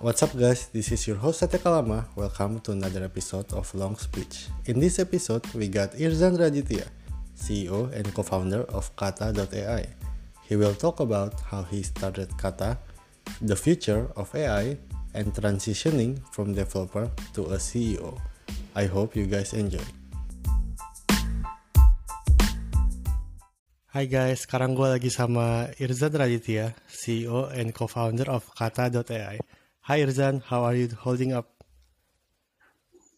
What's up guys, this is your host Satya Kalama. Welcome to another episode of Long Speech. In this episode, we got Irzan Raditya, CEO and co-founder of Kata.ai. He will talk about how he started Kata, the future of AI, and transitioning from developer to a CEO. I hope you guys enjoy. Hai guys, sekarang gue lagi sama Irzan Raditya, CEO and co-founder of Kata.ai. Hi Irzan, how are you holding up?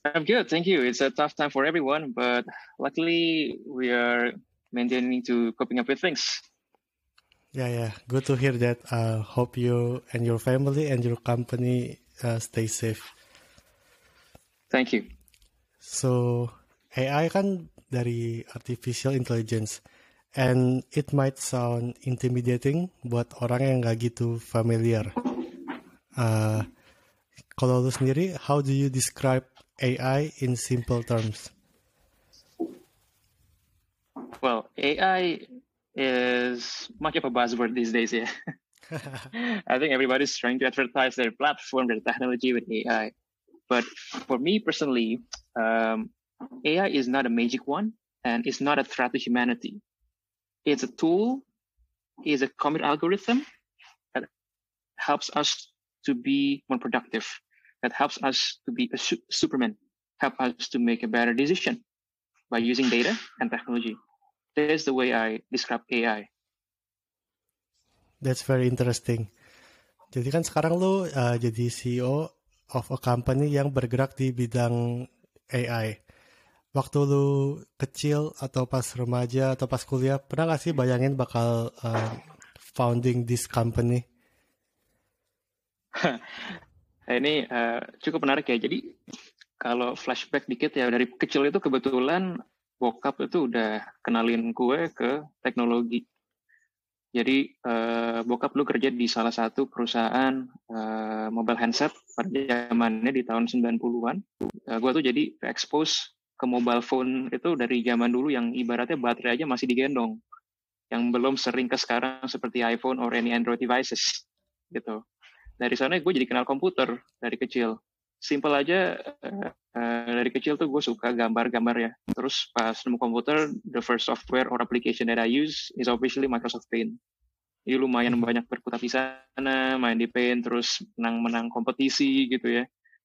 I'm good, thank you. It's a tough time for everyone, but luckily we are maintaining to coping up with things. Yeah, yeah, good to hear that. Uh, hope you and your family and your company uh, stay safe. Thank you. So, AI kan dari artificial intelligence, and it might sound intimidating buat orang yang nggak gitu familiar. Uh, kalau lu sendiri, how do you describe AI in simple terms? Well, AI is much of a buzzword these days, yeah. I think everybody's trying to advertise their platform, their technology with AI. But for me personally, um, AI is not a magic one and it's not a threat to humanity. It's a tool, it's a common algorithm that helps us to be more productive, that helps us to be a su- superman, help us to make a better decision by using data and technology. That's the way I describe AI. That's very interesting. Jadi kan sekarang lu uh, jadi CEO of a company yang bergerak di bidang AI. Waktu lu kecil atau pas remaja atau pas kuliah, pernah gak sih bayangin bakal uh, founding this company? ini uh, cukup menarik ya. Jadi kalau flashback dikit ya dari kecil itu kebetulan bokap itu udah kenalin gue ke teknologi. Jadi uh, bokap lu kerja di salah satu perusahaan uh, mobile handset pada zamannya di tahun 90-an. Uh, gue tuh jadi expose ke mobile phone itu dari zaman dulu yang ibaratnya baterai aja masih digendong. Yang belum sering ke sekarang seperti iPhone or any Android devices gitu. Dari sana gue jadi kenal komputer dari kecil. Simple aja uh, uh, dari kecil tuh gue suka gambar-gambar ya. Terus pas nemu komputer, the first software or application that I use is obviously Microsoft Paint. Jadi lumayan banyak berkutat di sana, main di Paint, terus menang-menang kompetisi gitu ya,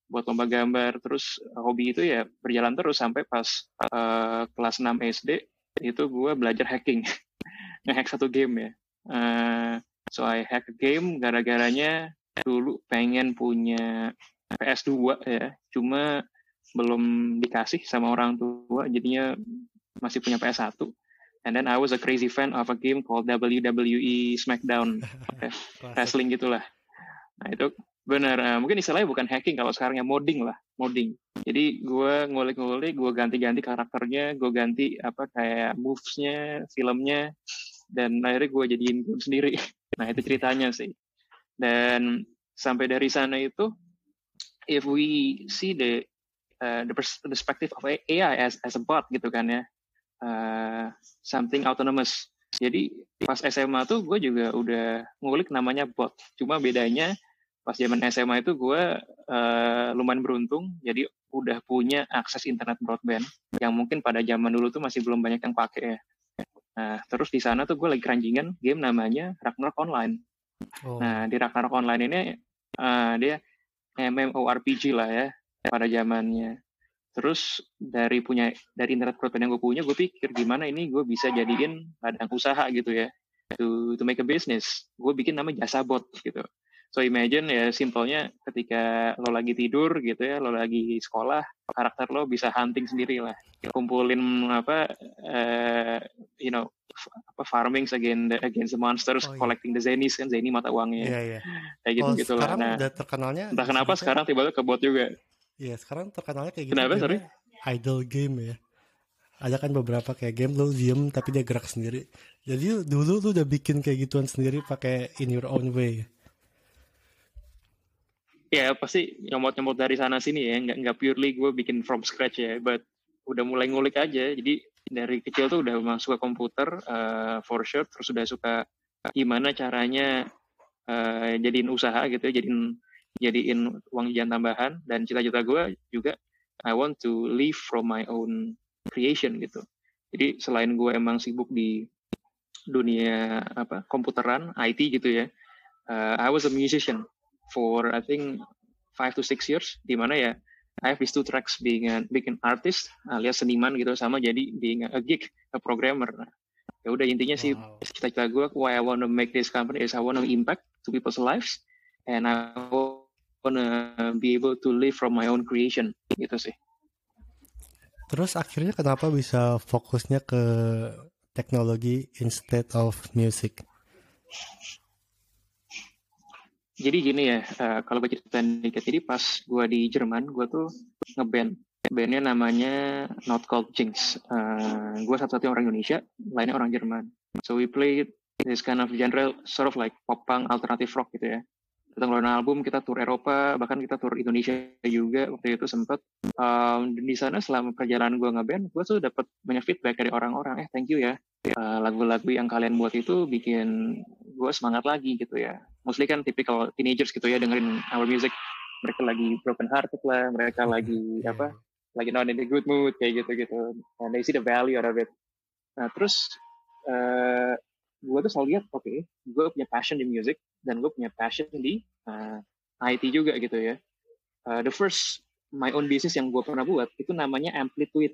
buat lomba gambar. Terus hobi itu ya berjalan terus sampai pas uh, kelas 6 SD itu gue belajar hacking, ngehack satu game ya. Uh, so I hack a game gara-garanya dulu pengen punya PS2 ya, cuma belum dikasih sama orang tua, jadinya masih punya PS1. And then I was a crazy fan of a game called WWE SmackDown, wrestling gitulah. Nah itu benar, uh, mungkin istilahnya bukan hacking kalau sekarang ya modding lah, modding. Jadi gue ngulik-ngulik, gue ganti-ganti karakternya, gue ganti apa kayak moves-nya, filmnya, dan akhirnya gue jadiin game sendiri. Nah itu ceritanya sih. Dan sampai dari sana itu, if we see the uh, the perspective of AI as as a bot gitu kan ya, uh, something autonomous. Jadi pas SMA tuh gue juga udah ngulik namanya bot. Cuma bedanya pas zaman SMA itu gue uh, lumayan beruntung, jadi udah punya akses internet broadband yang mungkin pada zaman dulu tuh masih belum banyak yang pakai ya. Nah, terus di sana tuh gue lagi keranjingan game namanya Ragnarok Online. Oh. Nah, di Ragnarok Online ini uh, dia MMORPG lah ya pada zamannya. Terus dari punya dari internet broadband yang gue punya, gue pikir gimana ini gue bisa jadiin ladang usaha gitu ya, to to make a business. Gue bikin nama jasa bot gitu. So imagine ya simpelnya ketika lo lagi tidur gitu ya, lo lagi sekolah, karakter lo bisa hunting sendiri lah, kumpulin apa, uh, you know, apa farming against the, against the monsters, oh, iya. collecting the zenis kan, zeni mata uangnya, iya, iya. kayak gitu gitu lah. Nah, udah terkenalnya. Entah kenapa sekarang tiba-tiba ke bot juga. Iya, sekarang terkenalnya kayak gitu. Kenapa, sorry? Idle game ya. Ada kan beberapa kayak game lo diem tapi dia gerak sendiri. Jadi dulu lu udah bikin kayak gituan sendiri pakai in your own way ya pasti nyomot-nyomot dari sana sini ya. Nggak nggak purely gue bikin from scratch ya but udah mulai ngulik aja. Jadi dari kecil tuh udah masuk ke komputer uh, for sure. Terus udah suka gimana caranya uh, jadiin usaha gitu ya jadiin jadiin uang jajan tambahan. Dan cita-cita gue juga I want to live from my own creation gitu. Jadi selain gue emang sibuk di dunia apa komputeran IT gitu ya uh, I was a musician for I think five to six years di mana ya I have these two tracks being a, being an artist alias seniman gitu sama jadi being a, gig a programmer ya udah intinya wow. sih cita-cita gue why I want to make this company is I want to impact to people's lives and I want to be able to live from my own creation gitu sih Terus akhirnya kenapa bisa fokusnya ke teknologi instead of music? Jadi gini ya, uh, kalau gue cerita dikit, jadi pas gue di Jerman, gue tuh ngeband. Bandnya namanya Not Called Jinx. Uh, gue satu-satunya orang Indonesia, lainnya orang Jerman. So we play this kind of genre, sort of like pop punk, alternative rock gitu ya. Kita ngeluarin album, kita tour Eropa, bahkan kita tour Indonesia juga waktu itu sempat. Um, dan di sana selama perjalanan gue ngeband, gue tuh dapat banyak feedback dari orang-orang. Eh, thank you ya. Uh, lagu-lagu uh, yang kalian buat itu bikin gue semangat lagi gitu ya mostly kan typical teenagers gitu ya dengerin our music. Mereka lagi broken hearted lah mereka lagi apa lagi not in a good mood kayak gitu gitu and they see the value out of it. Nah terus uh, eh, gue tuh selalu lihat oke okay, gue punya passion di music dan gue punya passion di uh, eh, IT juga gitu ya. Uh, the first my own business yang gue pernah buat itu namanya Amplitude.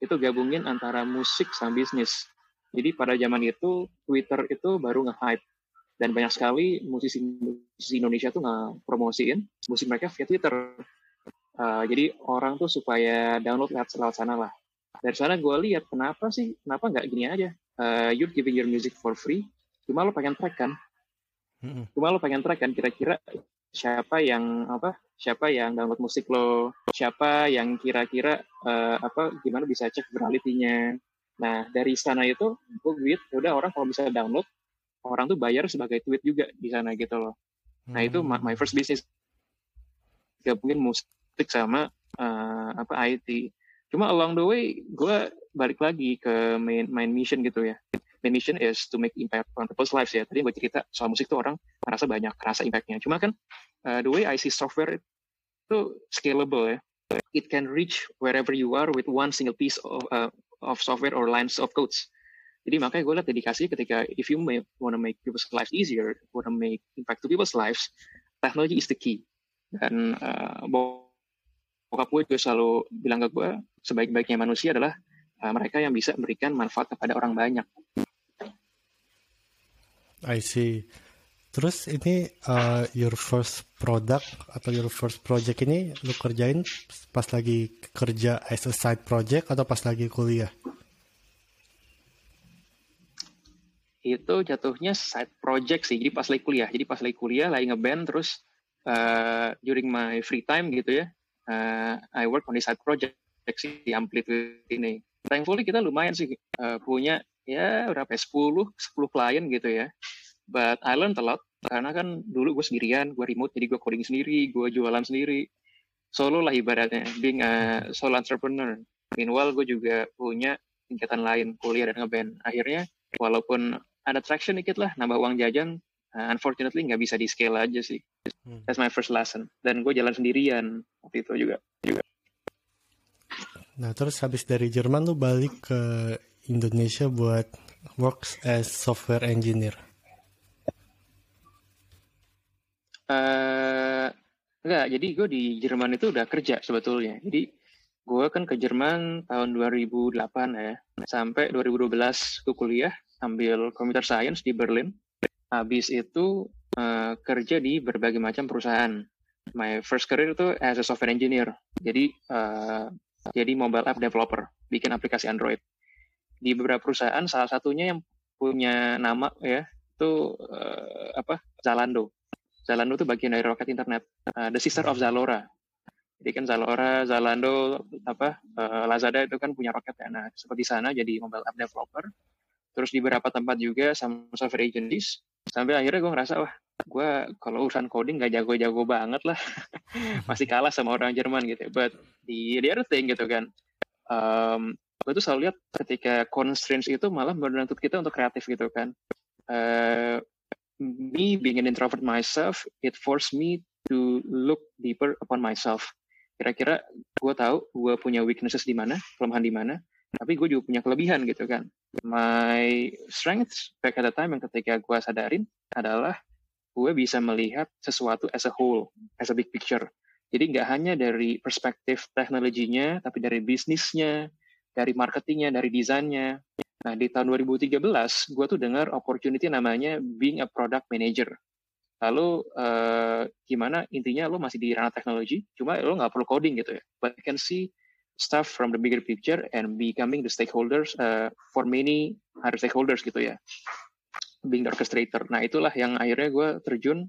Itu gabungin antara musik sama bisnis. Jadi pada zaman itu Twitter itu baru nge-hype dan banyak sekali musisi musisi Indonesia tuh nggak promosiin musik mereka via Twitter. Uh, jadi orang tuh supaya download lewat lewat sana lah. Dari sana gue lihat kenapa sih kenapa nggak gini aja? Uh, you're giving your music for free cuma lo pengen track kan? Cuma lo pengen track kan? Kira-kira siapa yang apa siapa yang download musik lo? Siapa yang kira-kira uh, apa gimana bisa cek beralitinya nah dari sana itu gue duit ya udah orang kalau bisa download orang tuh bayar sebagai tweet juga di sana gitu loh. Nah itu my, my first business gabungin musik sama uh, apa IT. Cuma along the way gue balik lagi ke main main mission gitu ya. Main mission is to make impact on people's lives ya. Tadi gue cerita soal musik tuh orang merasa banyak rasa impactnya. Cuma kan uh, the way I see software itu scalable ya. It can reach wherever you are with one single piece of uh, of software or lines of codes. Jadi makanya gue lihat dedikasi ketika if you want to make people's lives easier, want to make impact to people's lives, technology is the key. Dan uh, bokap gue juga selalu bilang ke gue, sebaik-baiknya manusia adalah uh, mereka yang bisa memberikan manfaat kepada orang banyak. I see. Terus ini uh, your first product atau your first project ini lu kerjain pas lagi kerja as a side project atau pas lagi kuliah? Itu jatuhnya side project sih. Jadi pas lagi kuliah. Jadi pas lagi kuliah lagi ngeband terus uh, during my free time gitu ya. Uh, I work on the side project sih di Amplitude ini. Thankfully kita lumayan sih uh, punya ya berapa ya 10 10 klien gitu ya. But I learned a lot karena kan dulu gue sendirian, gue remote jadi gue coding sendiri, gue jualan sendiri. Solo lah ibaratnya, being a solo entrepreneur. Meanwhile gue juga punya tingkatan lain, kuliah dan ngeband. Akhirnya walaupun ada traction dikit lah nambah uang jajan. Uh, unfortunately nggak bisa di scale aja sih. Hmm. that's my first lesson. Dan gue jalan sendirian waktu itu juga. Juga nah terus habis dari Jerman lu balik ke Indonesia buat works as software engineer. Uh, enggak jadi gue di Jerman itu udah kerja sebetulnya. Jadi gue kan ke Jerman tahun 2008 ya. Sampai 2012 gue kuliah ambil computer science di Berlin. Habis itu uh, kerja di berbagai macam perusahaan. My first career itu as a software engineer. Jadi uh, jadi mobile app developer, bikin aplikasi Android. Di beberapa perusahaan, salah satunya yang punya nama ya itu uh, apa Zalando. Zalando itu bagian dari roket internet, uh, the sister of Zalora. Jadi kan Zalora, Zalando, apa uh, Lazada itu kan punya roket ya. Nah seperti sana jadi mobile app developer terus di beberapa tempat juga sama software agencies sampai akhirnya gue ngerasa wah gue kalau urusan coding gak jago-jago banget lah masih kalah sama orang Jerman gitu but the, the other thing gitu kan um, gue tuh selalu lihat ketika constraints itu malah menuntut kita untuk kreatif gitu kan uh, me being an introvert myself it forced me to look deeper upon myself. Kira-kira gue tahu gue punya weaknesses di mana, kelemahan di mana, tapi gue juga punya kelebihan gitu kan. My strengths back at the time yang ketika gue sadarin adalah gue bisa melihat sesuatu as a whole, as a big picture. Jadi nggak hanya dari perspektif teknologinya, tapi dari bisnisnya, dari marketingnya, dari desainnya. Nah, di tahun 2013, gue tuh dengar opportunity namanya being a product manager. Lalu uh, gimana intinya lo masih di ranah teknologi, cuma lo nggak perlu coding gitu ya. But you can see stuff from the bigger picture and becoming the stakeholders uh, for many other stakeholders gitu ya. Being the orchestrator. Nah itulah yang akhirnya gue terjun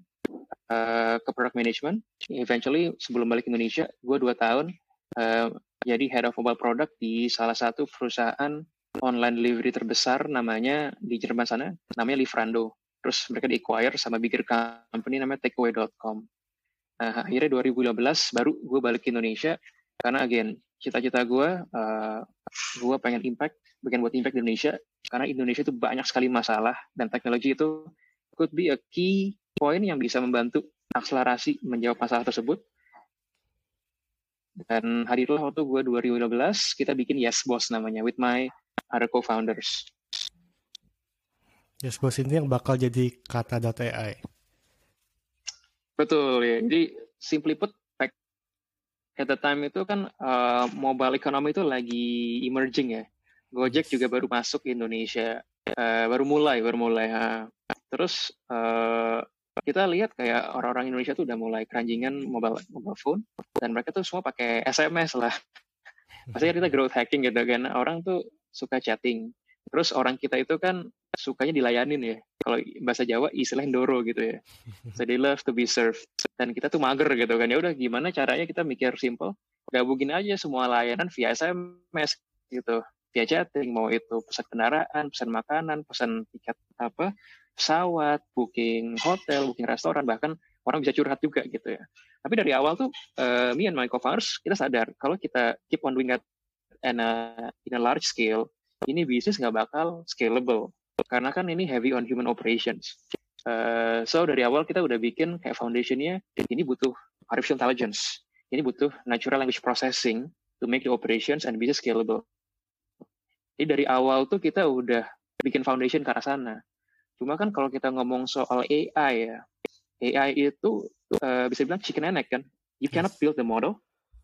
uh, ke product management. Eventually sebelum balik Indonesia, gue dua tahun uh, jadi head of mobile product di salah satu perusahaan online delivery terbesar namanya di Jerman sana, namanya Livrando terus mereka di-acquire sama bigger company namanya takeaway.com. Nah, akhirnya 2015 baru gue balik ke Indonesia karena again cita-cita gue uh, gue pengen impact bagian buat impact di Indonesia karena Indonesia itu banyak sekali masalah dan teknologi itu could be a key point yang bisa membantu akselerasi menjawab masalah tersebut dan hadirlah waktu gue 2015 kita bikin Yes Boss namanya with my other co-founders Yes Boss ini yang bakal jadi kata.ai. Betul ya. Jadi simply put at the time itu kan uh, mobile economy itu lagi emerging ya. Gojek juga baru masuk Indonesia, uh, baru mulai, baru mulai. Uh. Terus uh, kita lihat kayak orang-orang Indonesia tuh udah mulai keranjingan mobile mobile phone dan mereka tuh semua pakai SMS lah. Maksudnya kita growth hacking gitu kan. Orang tuh suka chatting. Terus orang kita itu kan sukanya dilayanin ya. Kalau bahasa Jawa istilah Doro gitu ya. So they love to be served. Dan kita tuh mager gitu kan. Ya udah gimana caranya kita mikir simple, gabungin aja semua layanan via SMS gitu. Via chatting, mau itu pesan kendaraan, pesan makanan, pesan tiket apa, pesawat, booking hotel, booking restoran, bahkan orang bisa curhat juga gitu ya. Tapi dari awal tuh, uh, me and my co-founders, kita sadar kalau kita keep on doing that in a, in a large scale, ini bisnis nggak bakal scalable karena kan ini heavy on human operations. Uh, so dari awal kita udah bikin kayak foundationnya ini butuh artificial intelligence, ini butuh natural language processing to make the operations and business scalable. Jadi dari awal tuh kita udah bikin foundation ke arah sana. Cuma kan kalau kita ngomong soal AI ya, AI itu uh, bisa bilang chicken and egg kan. You cannot build the model,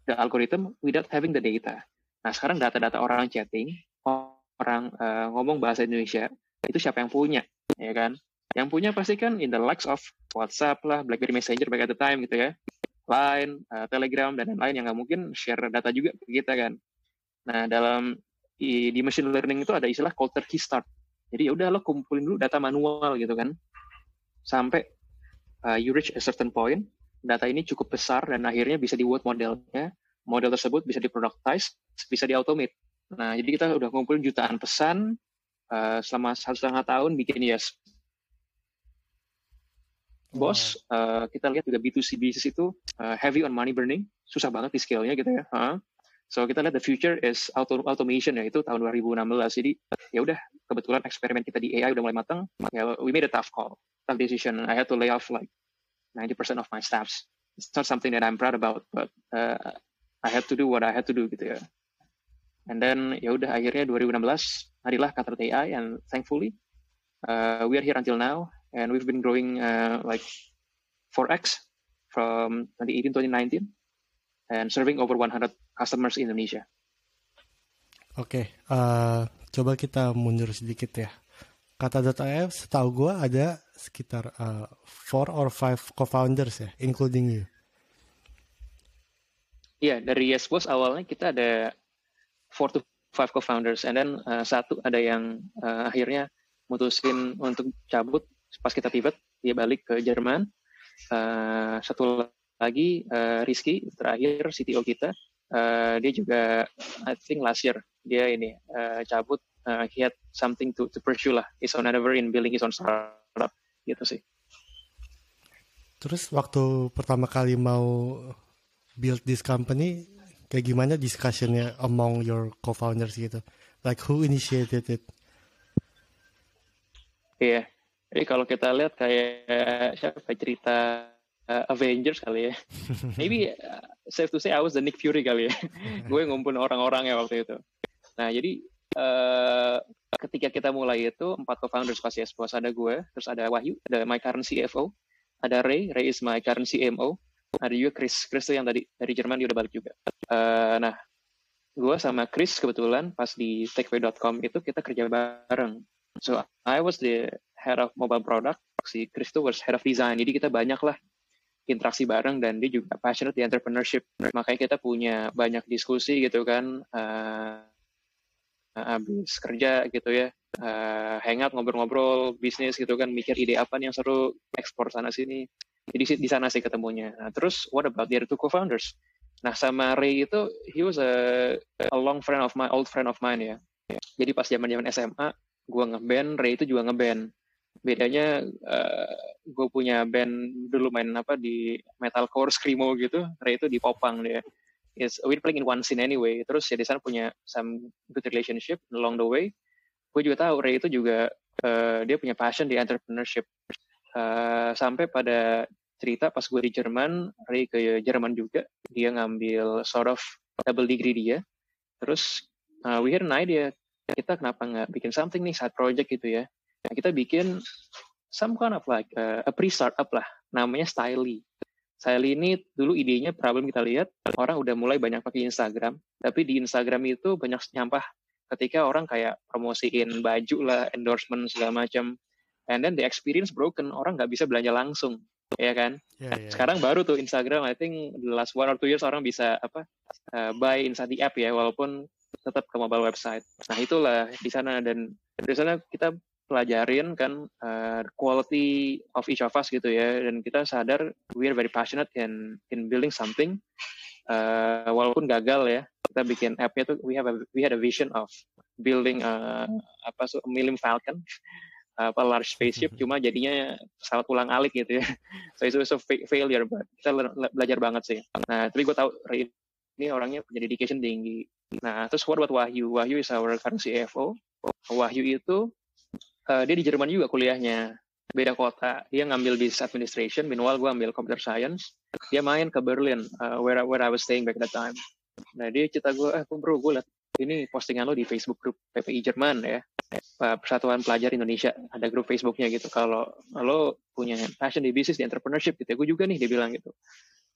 the algorithm without having the data. Nah sekarang data-data orang chatting, orang uh, ngomong bahasa Indonesia, itu siapa yang punya, ya kan? Yang punya pasti kan in the likes of WhatsApp lah, BlackBerry Messenger back at the time gitu ya, Line, uh, Telegram dan lain-lain yang nggak mungkin share data juga ke kita kan. Nah dalam di, di machine learning itu ada istilah cold turkey start. Jadi ya udah lo kumpulin dulu data manual gitu kan, sampai uh, you reach a certain point, data ini cukup besar dan akhirnya bisa dibuat modelnya, model tersebut bisa diproductize, bisa diautomate. Nah, jadi kita udah ngumpulin jutaan pesan uh, selama satu setengah tahun bikin yes. Bos, uh, kita lihat juga B2C business itu uh, heavy on money burning, susah banget di scale-nya gitu ya. Uh, so kita lihat the future is auto automation ya itu tahun 2016. Jadi ya udah kebetulan eksperimen kita di AI udah mulai matang, ya we made a tough call, tough decision. I had to lay off like 90% of my staffs. It's not something that I'm proud about, but uh, I had to do what I had to do gitu ya. And then ya udah akhirnya 2016 harilah Qatar AI and thankfully uh, we are here until now and we've been growing uh, like 4x from 2018 to 2019 and serving over 100 customers in Indonesia. Oke, okay, uh, coba kita mundur sedikit ya. Kata.ai setahu gue ada sekitar uh, four or five co-founders ya, including you. Iya, yeah, dari YesBoss awalnya kita ada four to five co-founders, and then uh, satu ada yang uh, akhirnya mutusin untuk cabut pas kita pivot, dia balik ke Jerman. Uh, satu lagi uh, Rizky terakhir CTO kita, uh, dia juga I think last year dia ini uh, cabut, uh, he had something to to pursue lah, his own endeavor in building his own startup. Gitu sih. Terus waktu pertama kali mau build this company, kayak gimana discussionnya among your co-founders gitu like who initiated it iya yeah. jadi kalau kita lihat kayak siapa cerita uh, Avengers kali ya. Maybe uh, safe to say I was the Nick Fury kali ya. gue ngumpulin orang-orang ya waktu itu. Nah jadi uh, ketika kita mulai itu empat co-founders pasti Yes ada gue, terus ada Wahyu, ada my current CFO, ada Ray, Ray is my current CMO, ada juga Chris, Chris itu yang tadi dari Jerman dia udah balik juga. Uh, nah gue sama Chris kebetulan pas di takeway.com itu kita kerja bareng. So I was the head of mobile product, si Chris itu was head of design. Jadi kita banyak lah interaksi bareng dan dia juga passionate di entrepreneurship. Makanya kita punya banyak diskusi gitu kan, uh, habis kerja gitu ya, uh, hangout ngobrol-ngobrol bisnis gitu kan, mikir ide apa nih yang seru, ekspor sana sini. Jadi di sana sih ketemunya. Nah, terus what about the other two co-founders? Nah sama Ray itu he was a, a long friend of my old friend of mine ya. Jadi pas zaman zaman SMA gue ngeband, Ray itu juga ngeband. Bedanya uh, eh, gue punya band dulu main apa di metalcore screamo gitu, Ray itu di popang dia. Is we playing in one scene anyway. Terus ya di sana punya some good relationship along the way. Gue juga tahu Ray itu juga uh, dia punya passion di entrepreneurship. Uh, sampai pada cerita pas gue di Jerman, Ray ke Jerman juga, dia ngambil sort of double degree dia. Terus uh, we had an idea, kita kenapa nggak bikin something nih side project gitu ya. Nah, kita bikin some kind of like uh, a pre-startup lah, namanya Styly. Styly ini dulu idenya problem kita lihat, orang udah mulai banyak pakai Instagram, tapi di Instagram itu banyak nyampah ketika orang kayak promosiin baju lah, endorsement segala macam. And then the experience broken, orang nggak bisa belanja langsung ya kan? Yeah, yeah. Sekarang baru tuh Instagram, I think the last one or two years orang bisa apa uh, buy inside the app ya, walaupun tetap ke mobile website. Nah itulah di sana dan di sana kita pelajarin kan uh, quality of each of us gitu ya, dan kita sadar we are very passionate in in building something. Uh, walaupun gagal ya, kita bikin app-nya tuh we have a, we had a vision of building a, apa so, a Millennium Falcon apa large spaceship cuma jadinya pesawat ulang alik gitu ya. So itu so failure but kita belajar banget sih. Nah tapi gue tahu ini orangnya punya dedication tinggi. Nah terus what about Wahyu? Wahyu is our current CFO Wahyu itu uh, dia di Jerman juga kuliahnya. Beda kota. Dia ngambil business administration. Meanwhile gue ambil computer science. Dia main ke Berlin uh, where where I was staying back that time. Nah dia cerita gue eh bro gue liat ini postingan lo di Facebook group PPI Jerman ya Persatuan Pelajar Indonesia. Ada grup Facebooknya gitu. Kalau lo punya passion di bisnis di entrepreneurship gitu ya juga nih dia bilang gitu.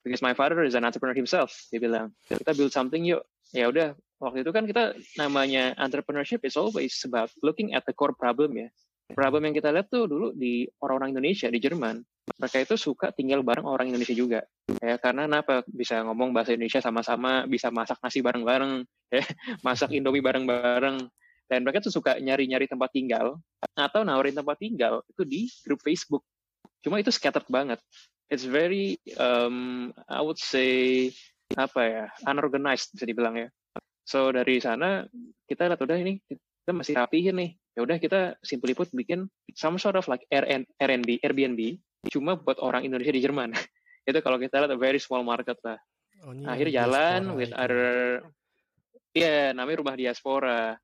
Because my father is an entrepreneur himself dia bilang. Kita build something yuk. Ya udah waktu itu kan kita namanya entrepreneurship is always about looking at the core problem ya. Problem yang kita lihat tuh dulu di orang-orang Indonesia di Jerman mereka itu suka tinggal bareng orang Indonesia juga. Ya karena kenapa? Bisa ngomong bahasa Indonesia sama-sama bisa masak nasi bareng-bareng ya masak Indomie bareng-bareng dan mereka tuh suka nyari-nyari tempat tinggal atau nawarin tempat tinggal itu di grup Facebook. Cuma itu scattered banget. It's very, um, I would say, apa ya, unorganized bisa dibilang ya. So dari sana kita lihat udah ini kita masih rapihin nih. Ya udah kita simply put bikin some sort of like Airbnb, Airbnb cuma buat orang Indonesia di Jerman. itu kalau kita lihat a very small market lah. Oh, Akhirnya jalan with other, ya yeah, namanya rumah diaspora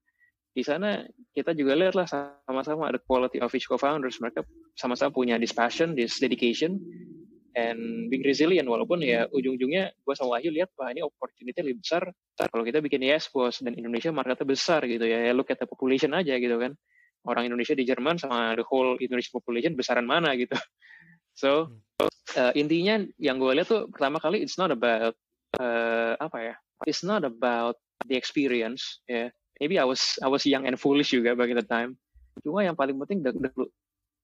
di sana kita juga lihat lah sama-sama ada quality of each co-founders mereka sama-sama punya this passion, this dedication, and being resilient. Walaupun ya ujung-ujungnya gue sama Wahyu lihat wah ini opportunity lebih besar. Kalau kita bikin yes bos dan Indonesia marketnya besar gitu ya, ya look at the population aja gitu kan. Orang Indonesia di Jerman sama the whole Indonesia population besaran mana gitu. So uh, intinya yang gue lihat tuh pertama kali it's not about uh, apa ya it's not about the experience ya. yeah maybe I was I was young and foolish juga back in the time. Cuma yang paling penting the, the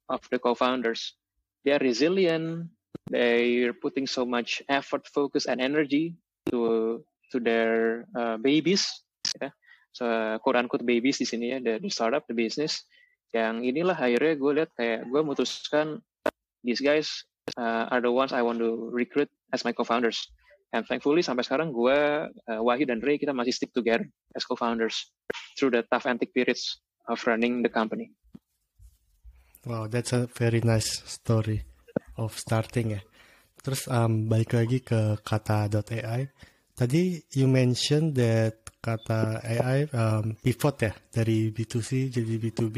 of the co-founders, they are resilient. They're putting so much effort, focus, and energy to to their uh, babies. Ya. So quote unquote babies di sini ya, the, the startup, the business. Yang inilah akhirnya gue lihat kayak gue memutuskan these guys uh, are the ones I want to recruit as my co-founders. And thankfully sampai sekarang gue, uh, Wahyu dan Ray kita masih stick together as co-founders through the tough and thick periods of running the company. Wow, that's a very nice story of starting ya. Terus um, balik lagi ke kata.ai. Tadi you mentioned that kata AI um, pivot ya dari B2C jadi B2B.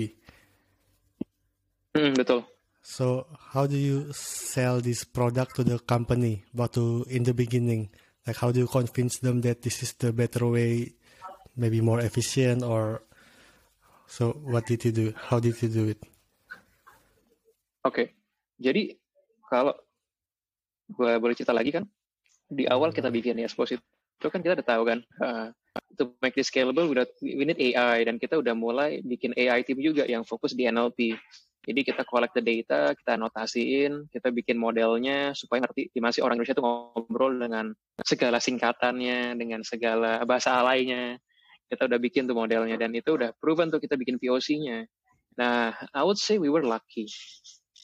Hmm, betul. So how do you sell this product to the company? But to in the beginning, like how do you convince them that this is the better way, maybe more efficient or so? What did you do? How did you do it? Oke, okay. jadi kalau gue boleh cerita lagi kan, di awal kita bikin expose itu kan kita udah tahu kan, uh, to make this scalable, we need AI dan kita udah mulai bikin AI team juga yang fokus di NLP. Jadi kita collect the data, kita anotasiin, kita bikin modelnya supaya ngerti gimana orang Indonesia itu ngobrol dengan segala singkatannya, dengan segala bahasa alainya. Kita udah bikin tuh modelnya dan itu udah proven tuh kita bikin POC-nya. Nah, I would say we were lucky.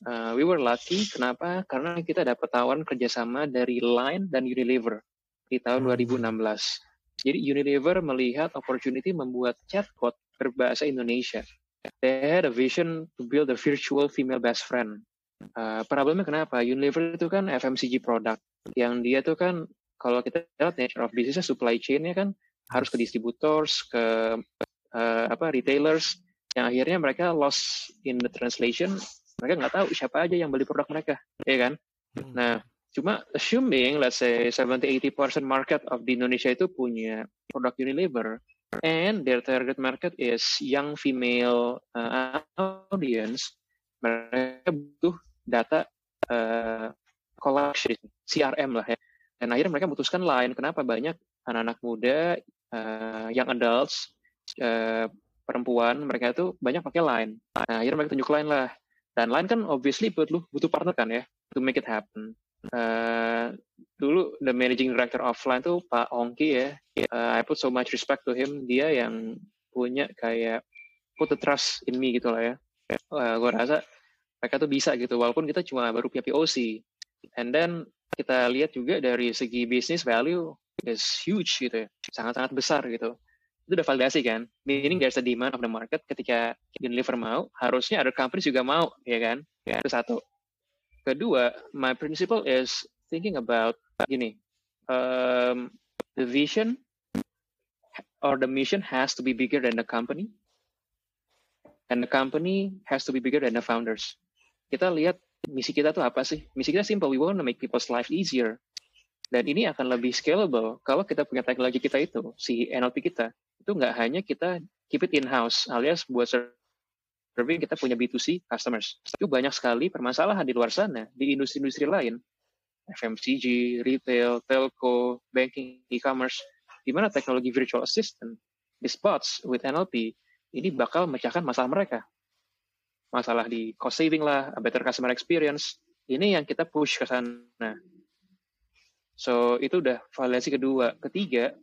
Uh, we were lucky, kenapa? Karena kita dapat tawaran kerjasama dari Line dan Unilever di tahun 2016. Hmm. Jadi Unilever melihat opportunity membuat chatbot berbahasa Indonesia they had a vision to build a virtual female best friend. Uh, problemnya kenapa? Unilever itu kan FMCG product yang dia tuh kan kalau kita lihat nature of business supply chain-nya kan harus ke distributors, ke uh, apa retailers yang akhirnya mereka lost in the translation. Mereka nggak tahu siapa aja yang beli produk mereka, ya kan? Hmm. Nah, cuma assuming let's say 70-80% market of di Indonesia itu punya produk Unilever, and their target market is young female uh, audience, mereka butuh data uh, collection, CRM lah ya. Dan akhirnya mereka memutuskan lain. Kenapa banyak anak-anak muda, uh, young adults, uh, perempuan, mereka itu banyak pakai line. Nah, akhirnya mereka tunjuk line lah. Dan line kan obviously butuh butuh partner kan ya, to make it happen. Uh, dulu the managing director offline tuh Pak Ongki ya. Uh, I put so much respect to him. Dia yang punya kayak put the trust in me gitu lah ya. Uh, eh, gue rasa mereka tuh bisa gitu. Walaupun kita cuma baru punya POC. And then kita lihat juga dari segi business value is huge gitu ya. Sangat-sangat besar gitu. Itu udah validasi kan. Meaning there's a demand of the market. Ketika Unilever mau, harusnya other companies juga mau, ya kan? Ya. Itu satu. Kedua, my principle is thinking about gini, um, the vision or the mission has to be bigger than the company, and the company has to be bigger than the founders. Kita lihat misi kita tuh apa sih? Misi kita simple, we want to make people's life easier. Dan ini akan lebih scalable kalau kita punya teknologi kita itu, si NLP kita, itu nggak hanya kita keep it in-house, alias buat Serving kita punya B2C customers. Itu banyak sekali permasalahan di luar sana, di industri-industri lain. FMCG, retail, telco, banking, e-commerce, di mana teknologi virtual assistant, di spots with NLP, ini bakal memecahkan masalah mereka. Masalah di cost saving lah, better customer experience, ini yang kita push ke sana. So, itu udah validasi kedua. Ketiga,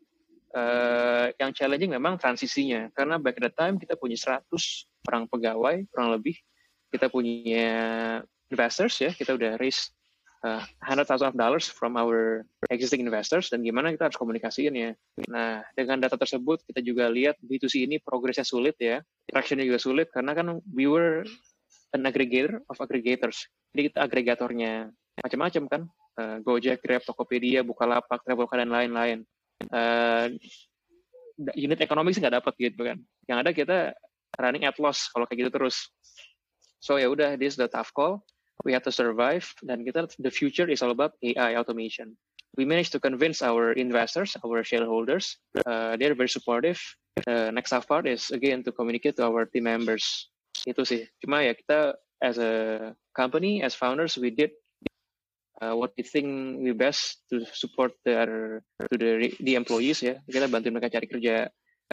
uh, yang challenging memang transisinya karena back at the time kita punya 100 orang pegawai kurang lebih kita punya investors ya kita udah raise uh, hundred thousand of dollars from our existing investors dan gimana kita harus komunikasiin ya. Nah dengan data tersebut kita juga lihat B2C ini progresnya sulit ya, tractionnya juga sulit karena kan we were an aggregator of aggregators. Jadi kita agregatornya macam-macam kan, uh, Gojek, Grab, Tokopedia, Bukalapak, Traveloka dan lain-lain uh, unit ekonomi sih nggak dapat gitu kan. Yang ada kita running at loss kalau kayak gitu terus. So ya udah, this is the tough call. We have to survive dan kita the future is all about AI automation. We managed to convince our investors, our shareholders. Uh, they're very supportive. The next tough part is again to communicate to our team members. Itu sih. Cuma ya kita as a company, as founders, we did uh, what we think we best to support their to the the employees ya kita bantu mereka cari kerja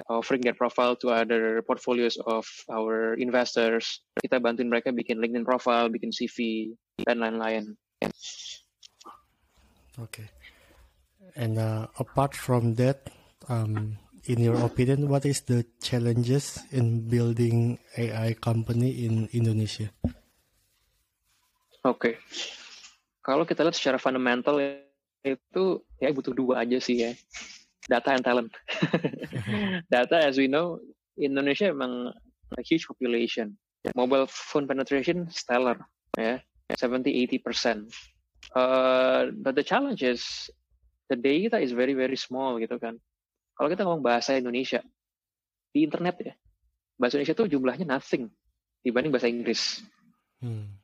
offering their profile to other portfolios of our investors. Kita bantuin mereka bikin LinkedIn profile bikin CV dan lain-lain. Okay. And uh, apart from that um, in your opinion what is the challenges in building AI company in Indonesia? Okay. Kalau kita lihat secara fundamental itu ya butuh dua aja sih ya data and talent. Data as we know Indonesia memang a huge population. Mobile phone penetration stellar ya. 70-80 percent. Uh, but the challenge is the data is very very small gitu kan. Kalau kita ngomong bahasa Indonesia di internet ya bahasa Indonesia tuh jumlahnya nothing dibanding bahasa Inggris. Hmm.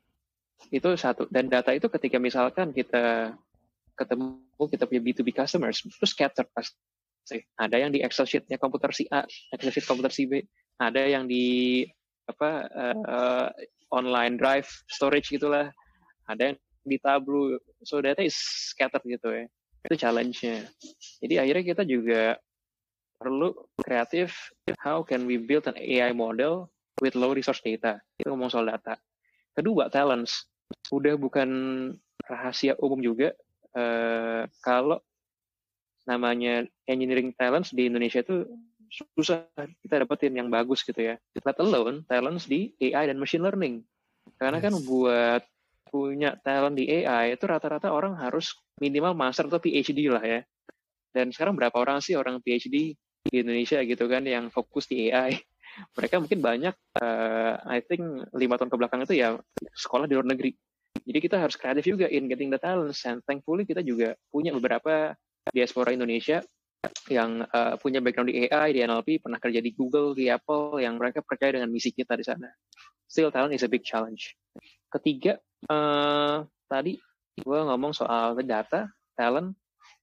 Itu satu. Dan data itu ketika misalkan kita ketemu kita punya B2B customers, itu scatter pasti. Ada yang di Excel sheet-nya komputer si A, Excel sheet komputer si B, ada yang di apa uh, online drive storage gitulah, ada yang di Tableau. So data is scattered gitu ya. Itu challenge-nya. Jadi akhirnya kita juga perlu kreatif how can we build an AI model with low resource data. Itu ngomong soal data. Kedua, talents. Udah bukan rahasia umum juga uh, kalau namanya engineering talents di Indonesia itu susah kita dapetin yang bagus gitu ya. Let alone talents di AI dan machine learning. Karena kan buat punya talent di AI itu rata-rata orang harus minimal master atau PhD lah ya. Dan sekarang berapa orang sih orang PhD di Indonesia gitu kan yang fokus di AI mereka mungkin banyak uh, I think lima tahun ke belakang itu ya sekolah di luar negeri jadi kita harus kreatif juga in getting the talents and thankfully kita juga punya beberapa diaspora Indonesia yang uh, punya background di AI, di NLP, pernah kerja di Google, di Apple, yang mereka percaya dengan misi kita di sana. Still talent is a big challenge. Ketiga, uh, tadi gue ngomong soal data, talent.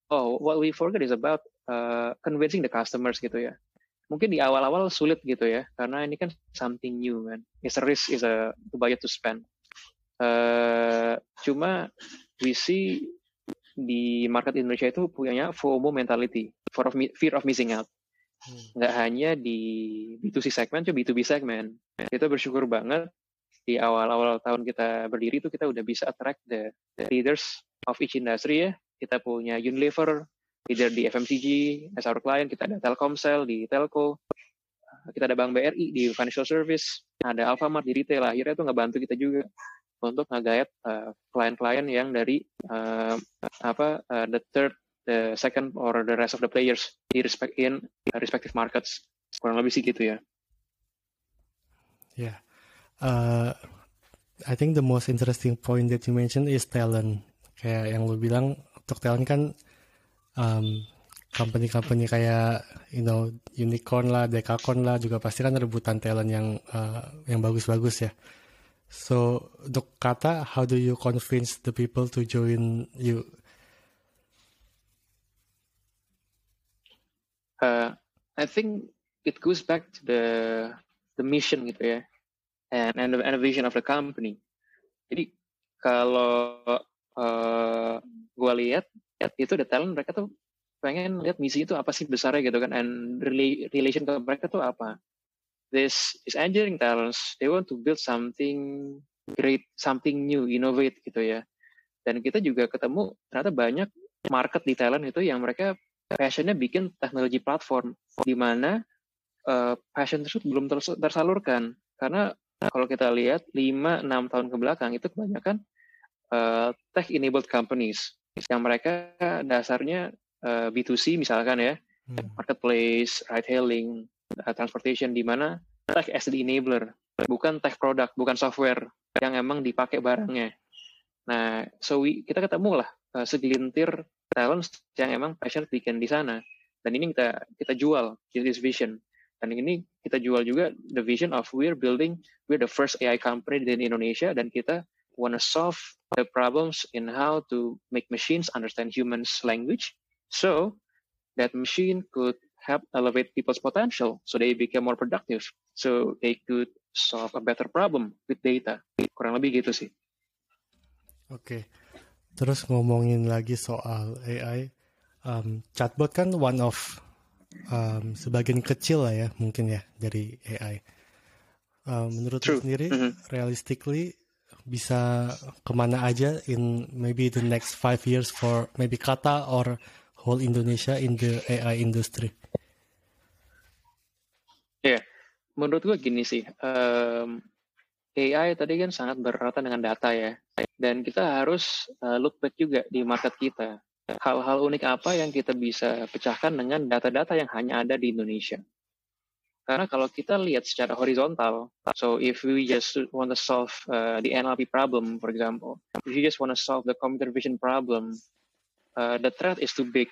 Oh, what we forget is about uh, convincing the customers gitu ya. Mungkin di awal-awal sulit gitu ya, karena ini kan something new kan. It's a risk, is a budget to spend. Uh, cuma we see di market Indonesia itu punya FOMO mentality, fear of, fear of missing out. Hmm. Nggak hanya di B2C segmen, cuma B2B segmen. Kita bersyukur banget di awal-awal tahun kita berdiri itu kita udah bisa attract the, the leaders of each industry ya. Kita punya Unilever, either di FMCG as our client, kita ada Telkomsel di Telco, kita ada Bank BRI di financial service, ada Alfamart di retail. Akhirnya itu ngebantu kita juga untuk ngegayat uh, klien-klien yang dari uh, apa uh, the third, the second or the rest of the players di respect in respective markets. Kurang lebih sih gitu ya. Yeah. Uh, I think the most interesting point that you mentioned is talent. Kayak yang lu bilang untuk talent kan um, company-company kayak you know unicorn lah, dekakorn lah juga pasti kan rebutan talent yang uh, yang bagus-bagus ya. So untuk kata, how do you convince the people to join you? Uh, I think it goes back to the the mission gitu ya, and and the, and the vision of the company. Jadi kalau uh, gue lihat itu the talent mereka tuh pengen lihat misi itu apa sih besarnya gitu kan and relation ke mereka tuh apa this is engineering talents they want to build something great something new innovate gitu ya. Dan kita juga ketemu ternyata banyak market di talent itu yang mereka passionnya bikin teknologi platform di mana uh, passion tersebut belum tersalurkan. Karena kalau kita lihat 5-6 tahun ke belakang itu kebanyakan uh, tech enabled companies yang mereka dasarnya uh, eh, B2C misalkan ya, hmm. marketplace, ride hailing, uh, transportation di mana tech as the enabler, bukan tech product, bukan software yang emang dipakai barangnya. Nah, so we, kita ketemu lah uh, segelintir talent yang emang passion bikin di sana. Dan ini kita kita jual this vision. Dan ini kita jual juga the vision of we're building, we're the first AI company di Indonesia dan kita want to solve the problems in how to make machines understand humans' language so that machine could help elevate people's potential so they become more productive so they could solve a better problem with data kurang lebih gitu sih oke okay. terus ngomongin lagi soal AI um, chatbot kan one of um, sebagian kecil lah ya mungkin ya dari AI um, menurut True. sendiri mm -hmm. realistically bisa ke mana aja in maybe the next five years for maybe Kata or whole Indonesia in the AI industry? Ya, yeah. menurut gue gini sih, um, AI tadi kan sangat berkaitan dengan data ya, dan kita harus uh, look back juga di market kita. Hal-hal unik apa yang kita bisa pecahkan dengan data-data yang hanya ada di Indonesia? Karena kalau kita lihat secara horizontal, so if we just want to solve uh, the NLP problem, for example, if you just want to solve the computer vision problem, uh, the threat is too big.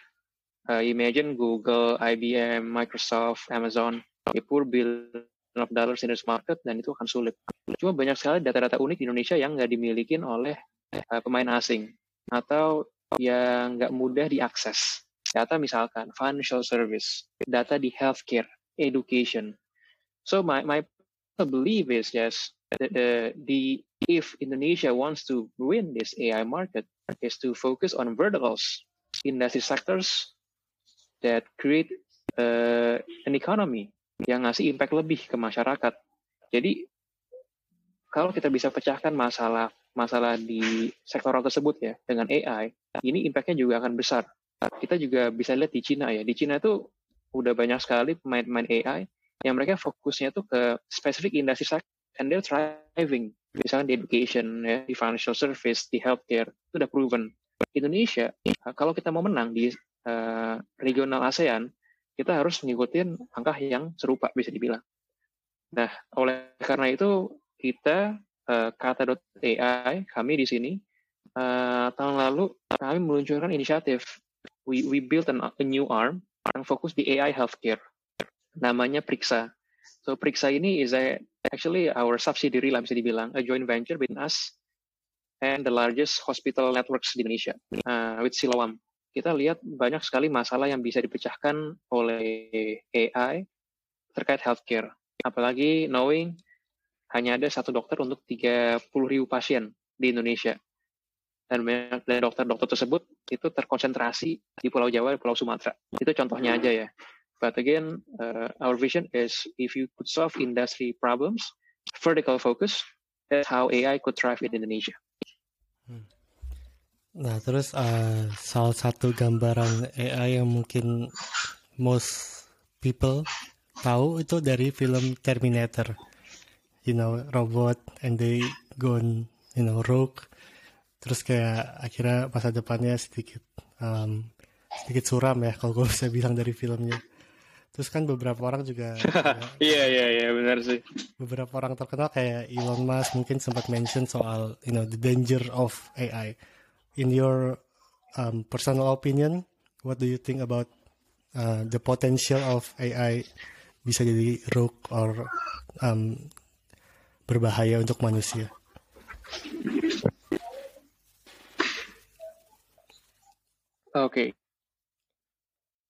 Uh, imagine Google, IBM, Microsoft, Amazon, they pour billions of dollars in this market dan itu akan sulit. Cuma banyak sekali data-data unik di Indonesia yang nggak dimiliki oleh uh, pemain asing atau yang nggak mudah diakses. Data misalkan financial service, data di healthcare, education. So my my belief is yes, the, the, the if Indonesia wants to win this AI market is to focus on verticals, industry sectors that create uh, an economy yang ngasih impact lebih ke masyarakat. Jadi kalau kita bisa pecahkan masalah masalah di sektor tersebut ya dengan AI, ini impactnya juga akan besar. Kita juga bisa lihat di Cina ya. Di Cina itu udah banyak sekali pemain-pemain AI yang mereka fokusnya tuh ke specific industry sector and they're thriving. Misalnya di education, ya, di financial service, di healthcare, itu udah proven. Indonesia, kalau kita mau menang di uh, regional ASEAN, kita harus mengikuti angka yang serupa bisa dibilang. Nah, oleh karena itu kita uh, kata.ai kami di sini uh, tahun lalu kami meluncurkan inisiatif we we built an, a new arm yang fokus di AI healthcare. Namanya Priksa. So Priksa ini is a, actually our subsidiary lah bisa dibilang a joint venture between us and the largest hospital networks di Indonesia uh, with Siloam kita lihat banyak sekali masalah yang bisa dipecahkan oleh AI terkait healthcare. Apalagi knowing hanya ada satu dokter untuk 30 ribu pasien di Indonesia. Dan dokter-dokter tersebut itu terkonsentrasi di Pulau Jawa dan Pulau Sumatera. Itu contohnya aja ya. But again, uh, our vision is if you could solve industry problems, vertical focus, that's how AI could thrive in Indonesia. Nah, terus uh, salah satu gambaran AI yang mungkin most people tahu itu dari film Terminator. You know, robot and they gone, you know, rogue. Terus kayak akhirnya masa depannya sedikit um, sedikit suram ya kalau gue bisa bilang dari filmnya. Terus kan beberapa orang juga Iya iya iya benar sih. Beberapa orang terkenal kayak Elon Musk mungkin sempat mention soal you know the danger of AI in your um, personal opinion, what do you think about uh, the potential of AI bisa jadi rogue or um, berbahaya untuk manusia? Oke. Okay.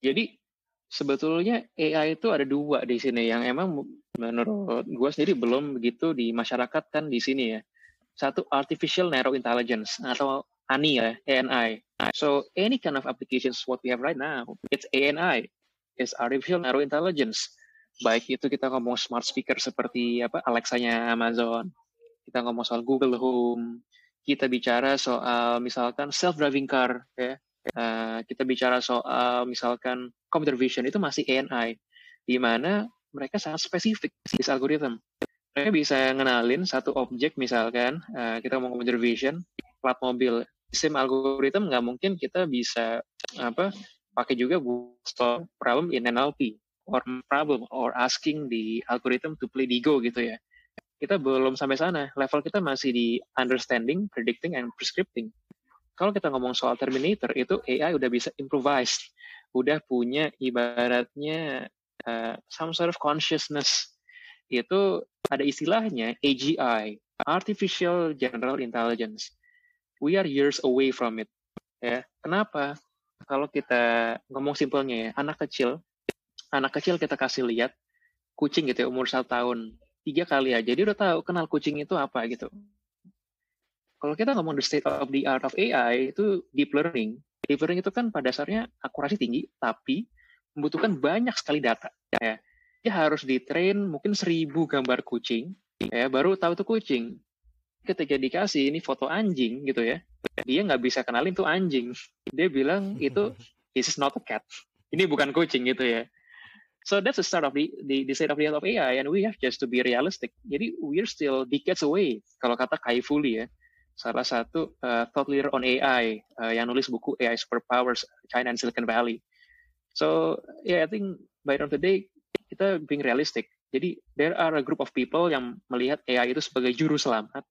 Jadi sebetulnya AI itu ada dua di sini yang emang menurut gue sendiri belum begitu di masyarakat kan di sini ya. Satu artificial narrow intelligence atau ANI ya, ANI. So any kind of applications what we have right now, it's ANI, it's artificial narrow intelligence. Baik itu kita ngomong smart speaker seperti apa Alexa-nya Amazon, kita ngomong soal Google Home, kita bicara soal misalkan self-driving car, ya, uh, kita bicara soal misalkan computer vision itu masih ANI, di mana mereka sangat spesifik di algorithm. Mereka bisa ngenalin satu objek misalkan uh, kita ngomong computer vision, plat mobil sim algorithm nggak mungkin kita bisa apa pakai juga solve problem in NLP or problem or asking the algorithm to play Digo gitu ya. Kita belum sampai sana. Level kita masih di understanding, predicting, and prescripting. Kalau kita ngomong soal Terminator, itu AI udah bisa improvise. Udah punya ibaratnya uh, some sort of consciousness. Itu ada istilahnya AGI, Artificial General Intelligence we are years away from it. Ya, kenapa? Kalau kita ngomong simpelnya ya, anak kecil, anak kecil kita kasih lihat kucing gitu ya, umur satu tahun, tiga kali aja dia udah tahu kenal kucing itu apa gitu. Kalau kita ngomong the state of the art of AI itu deep learning. Deep learning itu kan pada dasarnya akurasi tinggi, tapi membutuhkan banyak sekali data. Ya, dia harus di train mungkin seribu gambar kucing, ya baru tahu itu kucing ketika dikasih ini foto anjing gitu ya, dia nggak bisa kenalin tuh anjing. Dia bilang itu this is not a cat. Ini bukan kucing gitu ya. So that's the start of the, the, the state of the art of AI, and we have just to be realistic. Jadi we're still decades away. Kalau kata Kai Fu Lee ya, salah satu uh, thought leader on AI uh, yang nulis buku AI Superpowers China and Silicon Valley. So yeah, I think by the end the day kita being realistic. Jadi there are a group of people yang melihat AI itu sebagai juru selamat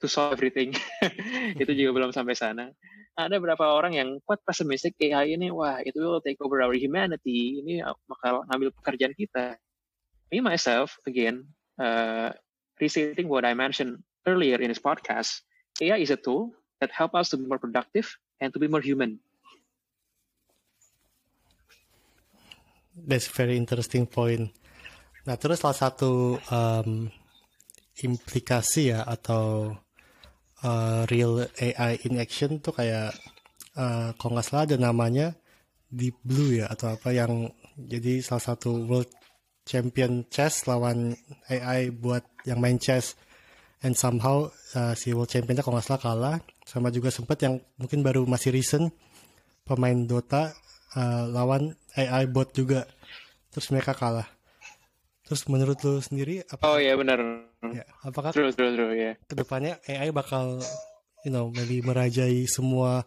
to solve everything. itu juga belum sampai sana. Ada beberapa orang yang kuat pesimistik AI ini, wah itu will take over our humanity, ini bakal ngambil pekerjaan kita. Me myself, again, uh, restating what I mentioned earlier in this podcast, AI is a tool that help us to be more productive and to be more human. That's very interesting point. Nah, terus salah satu um, implikasi ya atau uh, real AI in action tuh kayak uh, kalau nggak salah ada namanya Deep Blue ya atau apa yang jadi salah satu world champion chess lawan AI buat yang main chess. And somehow uh, si world championnya kalau nggak salah kalah. Sama juga sempat yang mungkin baru masih recent pemain Dota uh, lawan AI bot juga. Terus mereka kalah. Terus menurut lu sendiri apa oh iya benar ya, apakah true, true, true, yeah. ke depannya AI bakal you know maybe merajai semua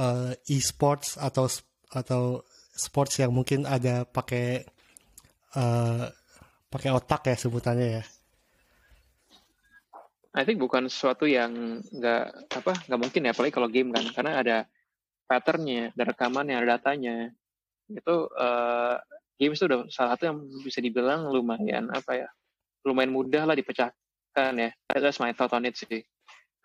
uh, e-sports atau atau sports yang mungkin ada pakai uh, pakai otak ya sebutannya ya? I think bukan sesuatu yang nggak apa nggak mungkin ya apalagi kalau game kan. Karena ada patternnya ada rekamannya ada datanya. Itu uh, games itu udah salah satu yang bisa dibilang lumayan apa ya lumayan mudah lah dipecahkan ya that's my thought on it sih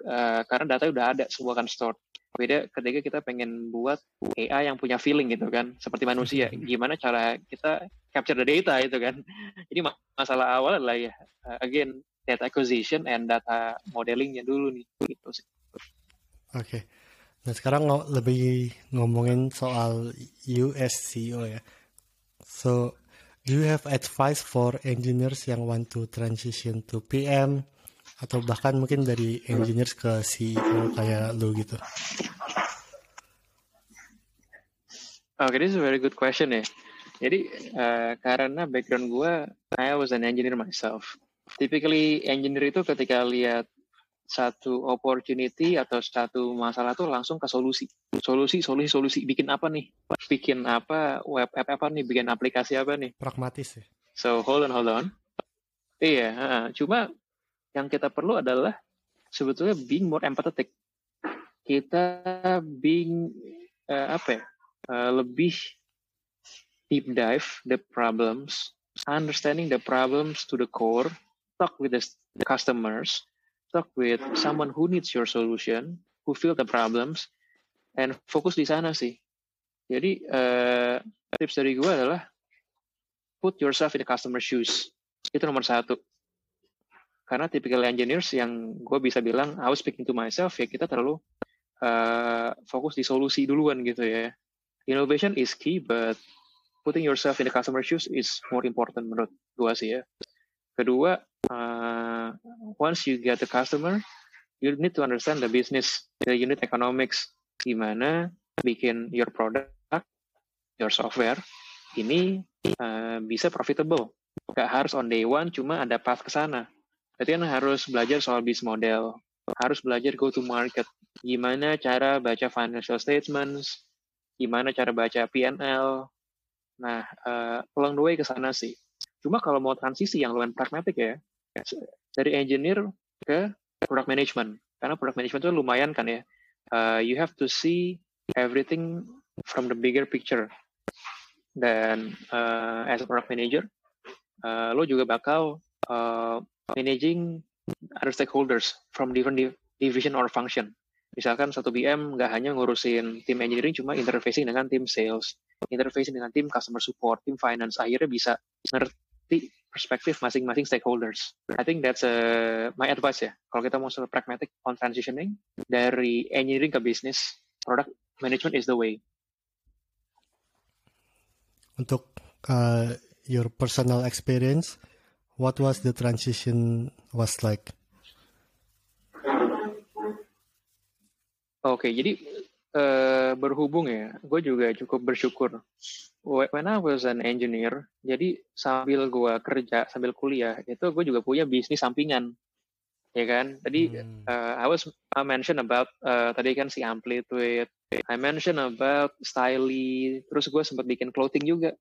uh, karena data udah ada semua kan stored beda ketika kita pengen buat AI yang punya feeling gitu kan seperti manusia gimana cara kita capture the data itu kan jadi masalah awal adalah ya uh, again data acquisition and data modelingnya dulu nih gitu sih. Oke. Okay. Nah sekarang ng lebih ngomongin soal USCO ya. So do you have advice for engineers yang want to transition to PM atau bahkan mungkin dari engineers ke CEO kayak lu gitu? Okay, this is a very good question ya. Jadi uh, karena background gue, I was an engineer myself typically engineer itu ketika lihat satu opportunity atau satu masalah tuh langsung ke solusi. Solusi, solusi, solusi. Bikin apa nih? Bikin apa? Web app apa nih? Bikin aplikasi apa nih? Pragmatis ya. So hold on, hold on. Iya, uh, cuma yang kita perlu adalah sebetulnya being more empathetic. Kita being uh, apa ya? Uh, lebih deep dive the problems, understanding the problems to the core, talk with the, customers, talk with someone who needs your solution, who feel the problems, and fokus di sana sih. Jadi uh, tips dari gue adalah put yourself in the customer shoes. Itu nomor satu. Karena typical engineers yang gue bisa bilang, I was speaking to myself, ya kita terlalu uh, fokus di solusi duluan gitu ya. Innovation is key, but putting yourself in the customer shoes is more important menurut gue sih ya. Kedua, uh, once you get the customer, you need to understand the business, the unit economics, gimana bikin your product, your software ini uh, bisa profitable. Gak harus on day one, cuma ada path ke sana. Berarti kan harus belajar soal business model, harus belajar go to market, gimana cara baca financial statements, gimana cara baca PNL. Nah, uh, along the way ke sana sih. Cuma kalau mau transisi yang lumayan pragmatik ya, dari engineer ke product management. Karena product management itu lumayan kan ya. Uh, you have to see everything from the bigger picture. Dan uh, as a product manager uh, lo juga bakal uh, managing other stakeholders from different division or function. Misalkan satu BM nggak hanya ngurusin tim engineering cuma interfacing dengan tim sales interfacing dengan tim customer support tim finance. Akhirnya bisa ngerti perspektif masing-masing stakeholders. I think that's uh, my advice ya. Kalau kita mau pragmatic on transitioning dari engineering ke bisnis, product management is the way. Untuk uh, your personal experience, what was the transition was like? Oke, okay, jadi uh, berhubung ya, gue juga cukup bersyukur when I was an engineer, jadi sambil gue kerja, sambil kuliah, itu gue juga punya bisnis sampingan, ya kan? Tadi hmm. uh, I was I mention about uh, tadi kan si Amplitude, I mention about Styly, terus gue sempat bikin clothing juga,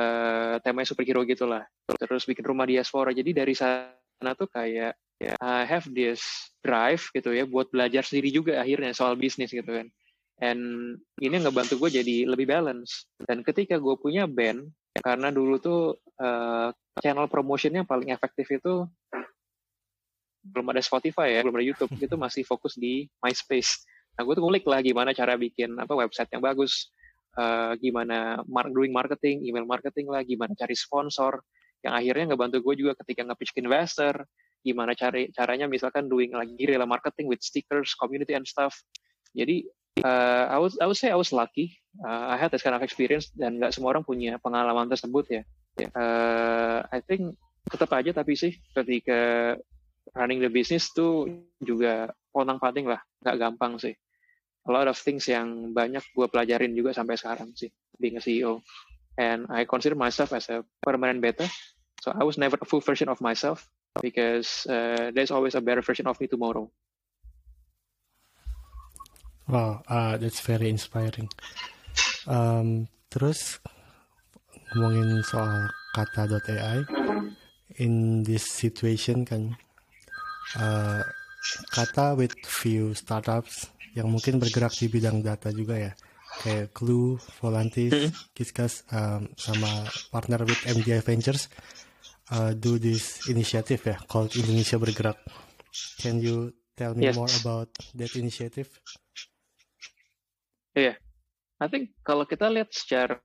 uh, temanya superhero gitulah, terus bikin rumah diaspora. Jadi dari sana tuh kayak I have this drive gitu ya buat belajar sendiri juga akhirnya soal bisnis gitu kan and ini ngebantu gue jadi lebih balance dan ketika gue punya band karena dulu tuh uh, channel promotionnya paling efektif itu belum ada Spotify ya, belum ada YouTube, itu masih fokus di MySpace. Nah, gue tuh ngulik lah gimana cara bikin apa website yang bagus, uh, gimana mar doing marketing, email marketing lah, gimana cari sponsor, yang akhirnya ngebantu gue juga ketika nge-pitch ke investor, gimana cari caranya misalkan doing lagi guerrilla marketing with stickers, community and stuff. Jadi uh, I would I would say I was lucky. Uh, I had this kind of experience dan nggak semua orang punya pengalaman tersebut ya. Uh, I think tetap aja tapi sih ketika running the business tuh juga potong panting lah, nggak gampang sih. A lot of things yang banyak gue pelajarin juga sampai sekarang sih, being a CEO. And I consider myself as a permanent beta. So I was never a full version of myself because uh, there's always a better version of me tomorrow. Wow, uh, that's very inspiring. Um, terus ngomongin soal kata.ai, in this situation kan, uh, kata with few startups yang mungkin bergerak di bidang data juga ya, kayak Clue, Volantis, mm Kiskas, um, sama partner with MDI Ventures, uh, do this initiative ya, called Indonesia Bergerak. Can you tell me yes. more about that initiative? Iya, yeah. I think kalau kita lihat secara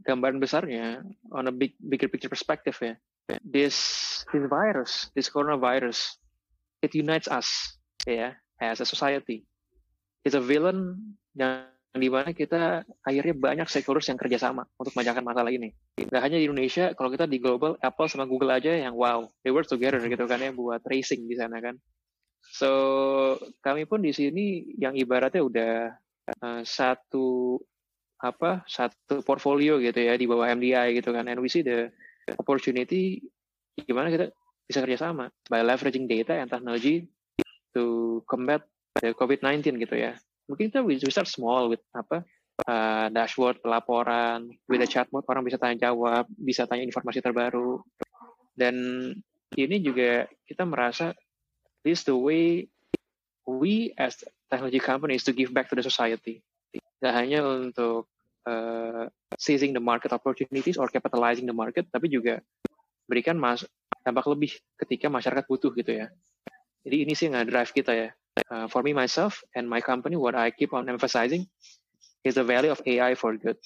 gambaran besarnya, on a big bigger picture perspective ya, this this virus, this coronavirus, it unites us, ya, yeah, as a society. It's a villain yang di mana kita akhirnya banyak stakeholders yang kerjasama untuk memecahkan masalah ini. Gak hanya di Indonesia, kalau kita di global, Apple sama Google aja yang wow, they work together gitu kan ya buat tracing di sana kan. So kami pun di sini yang ibaratnya udah uh, satu apa satu portfolio gitu ya di bawah MDI gitu kan. And we see the opportunity gimana kita bisa kerjasama by leveraging data and technology to combat the COVID-19 gitu ya. Mungkin kita we start small with apa uh, dashboard pelaporan with a chatbot orang bisa tanya jawab bisa tanya informasi terbaru. Dan ini juga kita merasa this the way we as technology companies to give back to the society. Tidak hanya untuk uh, seizing the market opportunities or capitalizing the market, tapi juga berikan mas dampak lebih ketika masyarakat butuh gitu ya. Jadi ini sih yang drive kita ya. Uh, for me myself and my company, what I keep on emphasizing is the value of AI for good.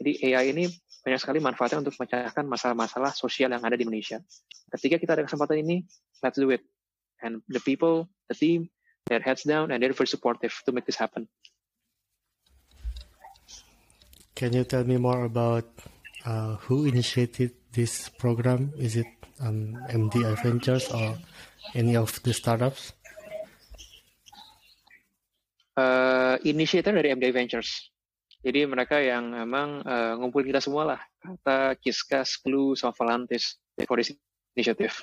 Jadi AI ini banyak sekali manfaatnya untuk memecahkan masalah-masalah sosial yang ada di Indonesia. Ketika kita ada kesempatan ini, let's do it. And the people, the team, their heads down and they're very supportive to make this happen. Can you tell me more about uh, who initiated this program? Is it um, MDI Ventures or any of the startups? Uh, initiator dari MDI Ventures. Jadi mereka yang memang uh, ngumpulin kita semua lah, kata Kiskas, Clue, sama Volantis for this initiative.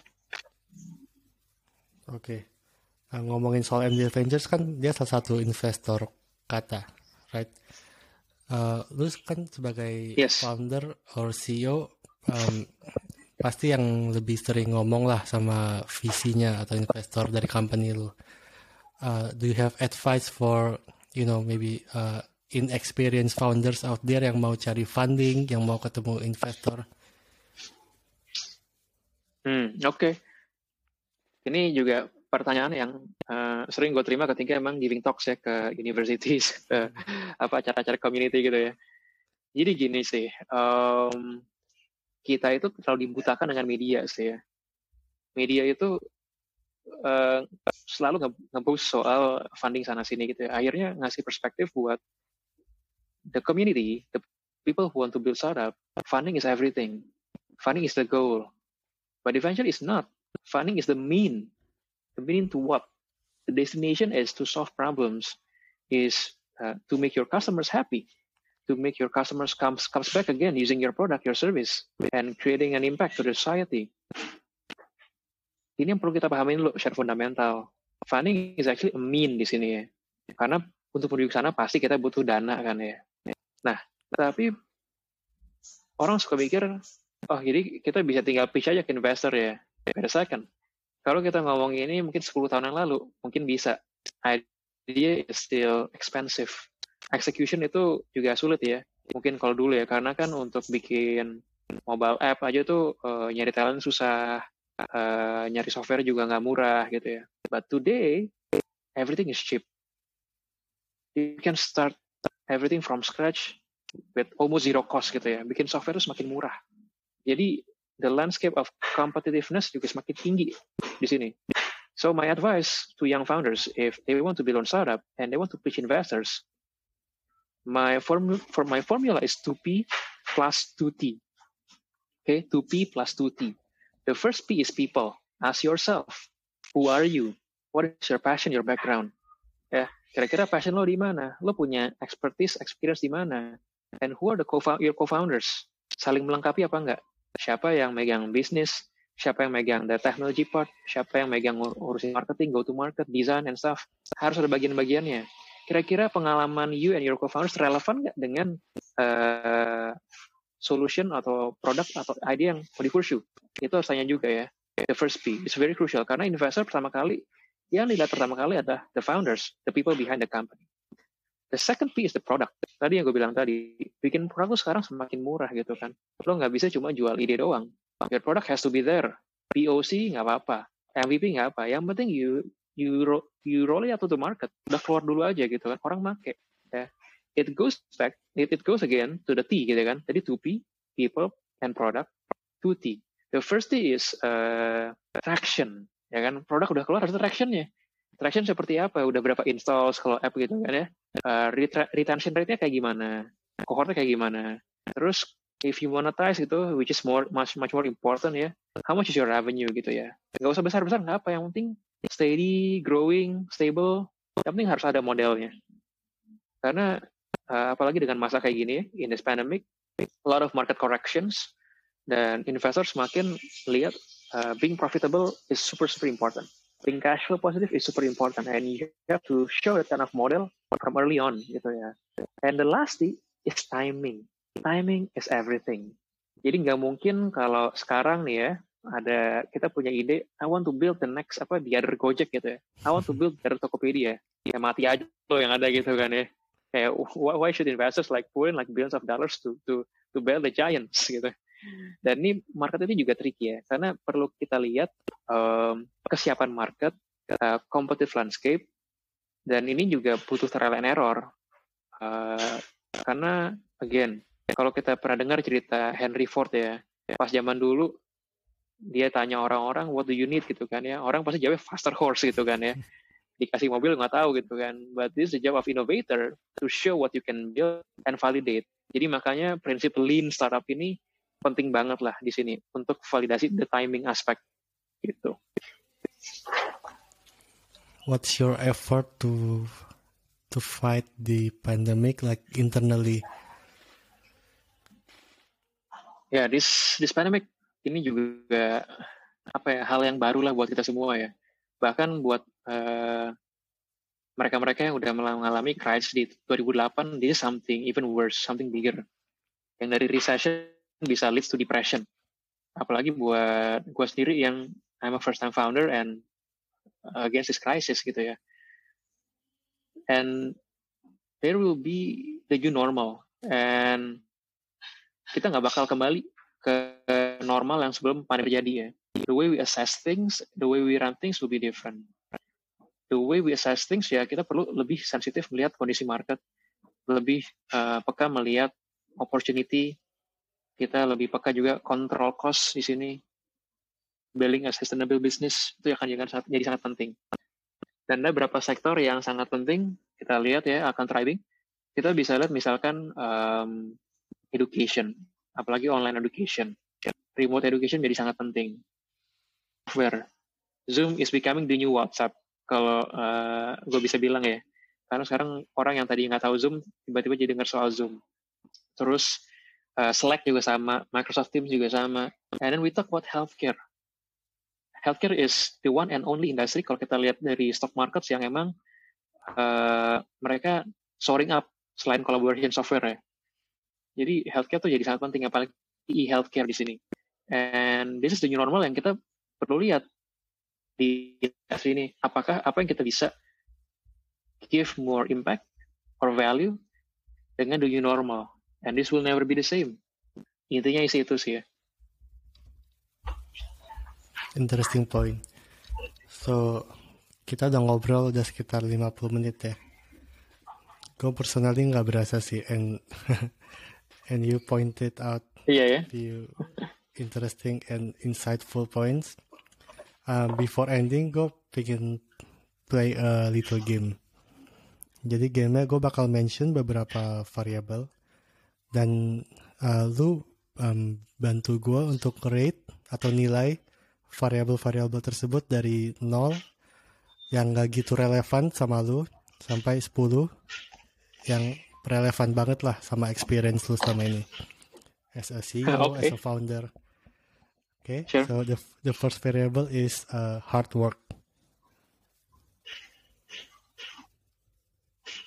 Oke. Okay. Nah, ngomongin soal MD Ventures kan dia salah satu investor kata, right? Uh, lu kan sebagai yes. founder or CEO um, pasti yang lebih sering ngomong lah sama visinya atau investor dari company lu. Uh, do you have advice for you know maybe uh, inexperienced founders out there yang mau cari funding, yang mau ketemu investor? Hmm, oke. Okay. Ini juga pertanyaan yang uh, sering gue terima ketika emang giving talks ya ke universities, ke apa acara-acara community gitu ya. Jadi gini sih, um, kita itu terlalu dibutakan dengan media sih ya. Media itu uh, selalu nge-boost soal funding sana sini gitu ya. Akhirnya ngasih perspektif buat the community, the people who want to build startup, funding is everything. Funding is the goal. But eventually it's not. Funding is the mean Meaning to what? The destination is to solve problems, is uh, to make your customers happy, to make your customers comes comes back again using your product, your service, and creating an impact to the society. Ini yang perlu kita pahami dulu secara fundamental. Funding is actually a mean di sini ya. Karena untuk menuju ke sana pasti kita butuh dana kan ya. Nah, tapi orang suka mikir, oh jadi kita bisa tinggal pitch aja ke investor ya. Wait a second kalau kita ngomong ini mungkin 10 tahun yang lalu, mungkin bisa. Idea is still expensive. Execution itu juga sulit ya. Mungkin kalau dulu ya, karena kan untuk bikin mobile app aja tuh uh, nyari talent susah, uh, nyari software juga nggak murah gitu ya. But today everything is cheap. You can start everything from scratch with almost zero cost gitu ya. Bikin software itu semakin murah. Jadi the landscape of competitiveness juga semakin tinggi di sini. So my advice to young founders, if they want to build on startup and they want to pitch investors, my formula for my formula is 2P plus 2T. Okay, 2P plus 2T. The first P is people. Ask yourself, who are you? What is your passion, your background? Ya, kira-kira passion lo di mana? Lo punya expertise, experience di mana? And who are the co your co-founders? Saling melengkapi apa enggak? Siapa yang megang bisnis? siapa yang megang the technology part, siapa yang megang urusin marketing, go to market, design and stuff. Harus ada bagian-bagiannya. Kira-kira pengalaman you and your co-founders relevan nggak dengan uh, solution atau produk atau idea yang mau di pursue? Itu harus tanya juga ya. The first P is very crucial karena investor pertama kali yang dilihat pertama kali adalah the founders, the people behind the company. The second P is the product. Tadi yang gue bilang tadi, bikin produk tuh sekarang semakin murah gitu kan. Lo nggak bisa cuma jual ide doang your product has to be there. POC nggak apa-apa, MVP nggak apa. Yang penting you you you roll it out to the market. Udah keluar dulu aja gitu kan. Orang make. Ya. It goes back, it, it goes again to the T gitu kan. Jadi 2P, people and product. 2T. The first T is uh, traction. Ya kan, produk udah keluar harus tractionnya. Traction seperti apa? Udah berapa installs kalau app gitu kan ya. Uh, retention rate-nya kayak gimana? Cohortnya kayak gimana? Terus if you monetize gitu, which is more much much more important ya. How much is your revenue gitu ya? Gak usah besar besar nggak apa, yang penting steady, growing, stable. Yang penting harus ada modelnya. Karena uh, apalagi dengan masa kayak gini in this pandemic, a lot of market corrections dan investor semakin lihat uh, being profitable is super super important. Being cash flow positive is super important and you have to show that kind of model from early on gitu ya. And the last thing is timing timing is everything. Jadi nggak mungkin kalau sekarang nih ya ada kita punya ide, I want to build the next apa di other Gojek gitu ya. I want to build the Tokopedia. Ya mati aja loh yang ada gitu kan ya. Kayak why should investors like put in like billions of dollars to to to build the giants gitu. Dan ini market ini juga tricky ya, karena perlu kita lihat um, kesiapan market, uh, competitive landscape, dan ini juga butuh trial and error. Uh, karena again kalau kita pernah dengar cerita Henry Ford ya, pas zaman dulu dia tanya orang-orang what do you need gitu kan ya, orang pasti jawab faster horse gitu kan ya. Dikasih mobil nggak tahu gitu kan. But this is the job of innovator to show what you can build and validate. Jadi makanya prinsip lean startup ini penting banget lah di sini untuk validasi the timing aspect gitu. What's your effort to to fight the pandemic like internally? Ya, this this pandemic ini juga apa ya hal yang baru lah buat kita semua ya. Bahkan buat mereka mereka-mereka yang udah mengalami crisis di 2008, this is something even worse, something bigger. Yang dari recession bisa lead to depression. Apalagi buat gue sendiri yang I'm a first time founder and against this crisis gitu ya. And there will be the new normal and kita nggak bakal kembali ke normal yang sebelum pandemi terjadi ya. The way we assess things, the way we run things will be different. The way we assess things ya kita perlu lebih sensitif melihat kondisi market, lebih uh, peka melihat opportunity, kita lebih peka juga control cost di sini, building a sustainable business itu akan jadi sangat, jadi sangat penting. Dan ada beberapa sektor yang sangat penting kita lihat ya akan thriving. Kita bisa lihat misalkan um, education, apalagi online education. Remote education jadi sangat penting. Where Zoom is becoming the new WhatsApp. Kalau uh, gue bisa bilang ya, karena sekarang orang yang tadi nggak tahu Zoom tiba-tiba jadi dengar soal Zoom. Terus uh, Slack juga sama, Microsoft Teams juga sama. And then we talk about healthcare. Healthcare is the one and only industry kalau kita lihat dari stock markets yang emang uh, mereka soaring up selain collaboration software ya. Jadi healthcare tuh jadi sangat penting apalagi e-healthcare di sini. And this is the new normal yang kita perlu lihat di industri ini. Apakah apa yang kita bisa give more impact or value dengan the new normal. And this will never be the same. intinya isi itu sih ya. Interesting point. So kita udah ngobrol udah sekitar 50 menit ya. Gue personally nggak berasa sih and and you pointed out iya ya. few interesting and insightful points. Uh, before ending gue pengen play a little game. Jadi gamenya gue bakal mention beberapa variabel dan uh, lu um, bantu gue untuk rate atau nilai variabel-variabel tersebut dari 0 yang gak gitu relevan sama lu sampai 10 yang relevan banget lah sama experience lu sama ini as a CEO, Okay. as a founder. Okay, Sure. so the the first variable is uh, hard work.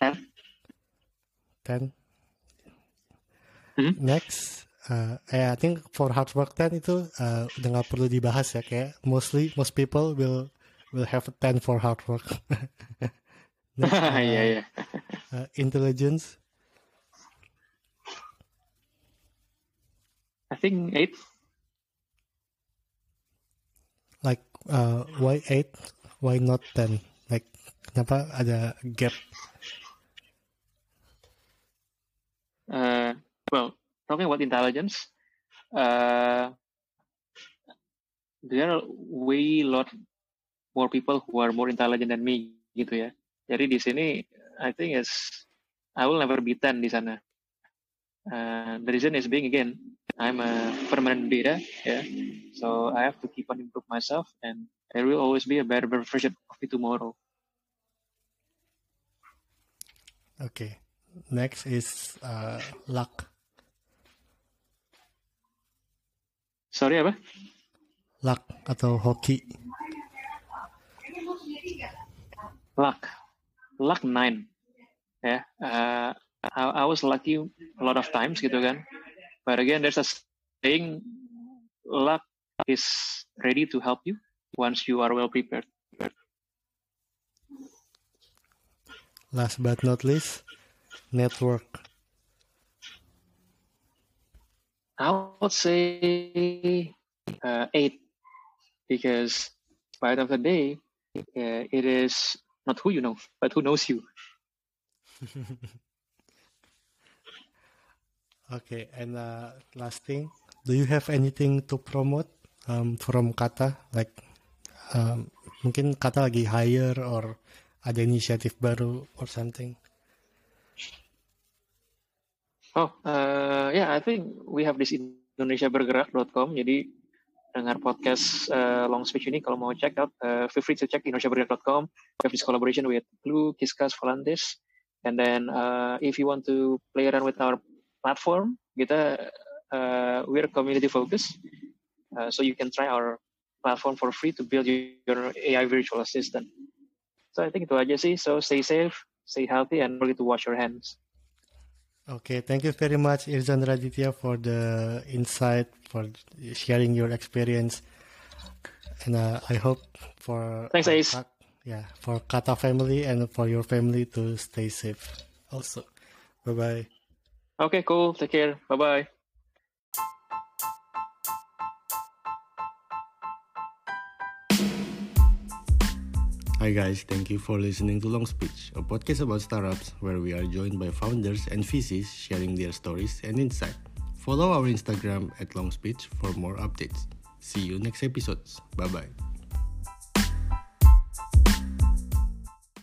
Ten. Ten. Mhm. Next, uh, eh, I think for hard work 10 itu uh, udah nggak perlu dibahas ya kayak mostly most people will will have a 10 for hard work. Next, uh, iya iya uh, intelligence, I think eight like uh, why 8? Why not 10? Like kenapa ada gap? Uh, well, talking about intelligence, uh, there are way lot more people who are more intelligent than me, gitu ya. Jadi di sini, I think is I will never be 10 di sana. Uh, the reason is being again, I'm a permanent beta, yeah. So I have to keep on improve myself, and there will always be a better version of me tomorrow. Okay. Next is uh, luck. Sorry apa? Luck atau hoki. luck luck nine ya uh, I, I was lucky a lot of times gitu kan but again there's a saying luck is ready to help you once you are well prepared Last but not least, network. I would say uh, eight because by the end of the day uh, it is not who you know but who knows you Okay, and uh, last thing, do you have anything to promote um, from Kata? Like, um, mungkin Kata lagi hire or ada inisiatif baru or something? Oh, uh, yeah, I think we have this indonesiabergerak.com. Jadi dengar podcast uh, long speech ini kalau mau check out, uh, feel free to check indonesiabergerak.com. We have this collaboration with Blue, Kiskas, Volantis. And then uh, if you want to play around with our platform, kita uh, we're community focused. Uh, so you can try our platform for free to build your AI virtual assistant. So I think itu aja sih. So stay safe, stay healthy, and forget to wash your hands. Okay, thank you very much, Irzan Raditya, for the insight, for sharing your experience. And uh, I hope for Thanks, uh, Ace. Kat- yeah, for Kata family and for your family to stay safe also. Bye bye. Okay, cool. Take care. Bye bye. Hi guys, thank you for listening to Long Speech, a podcast about startups where we are joined by founders and VCs sharing their stories and insight. Follow our Instagram at Long Speech for more updates. See you next episodes. Bye bye.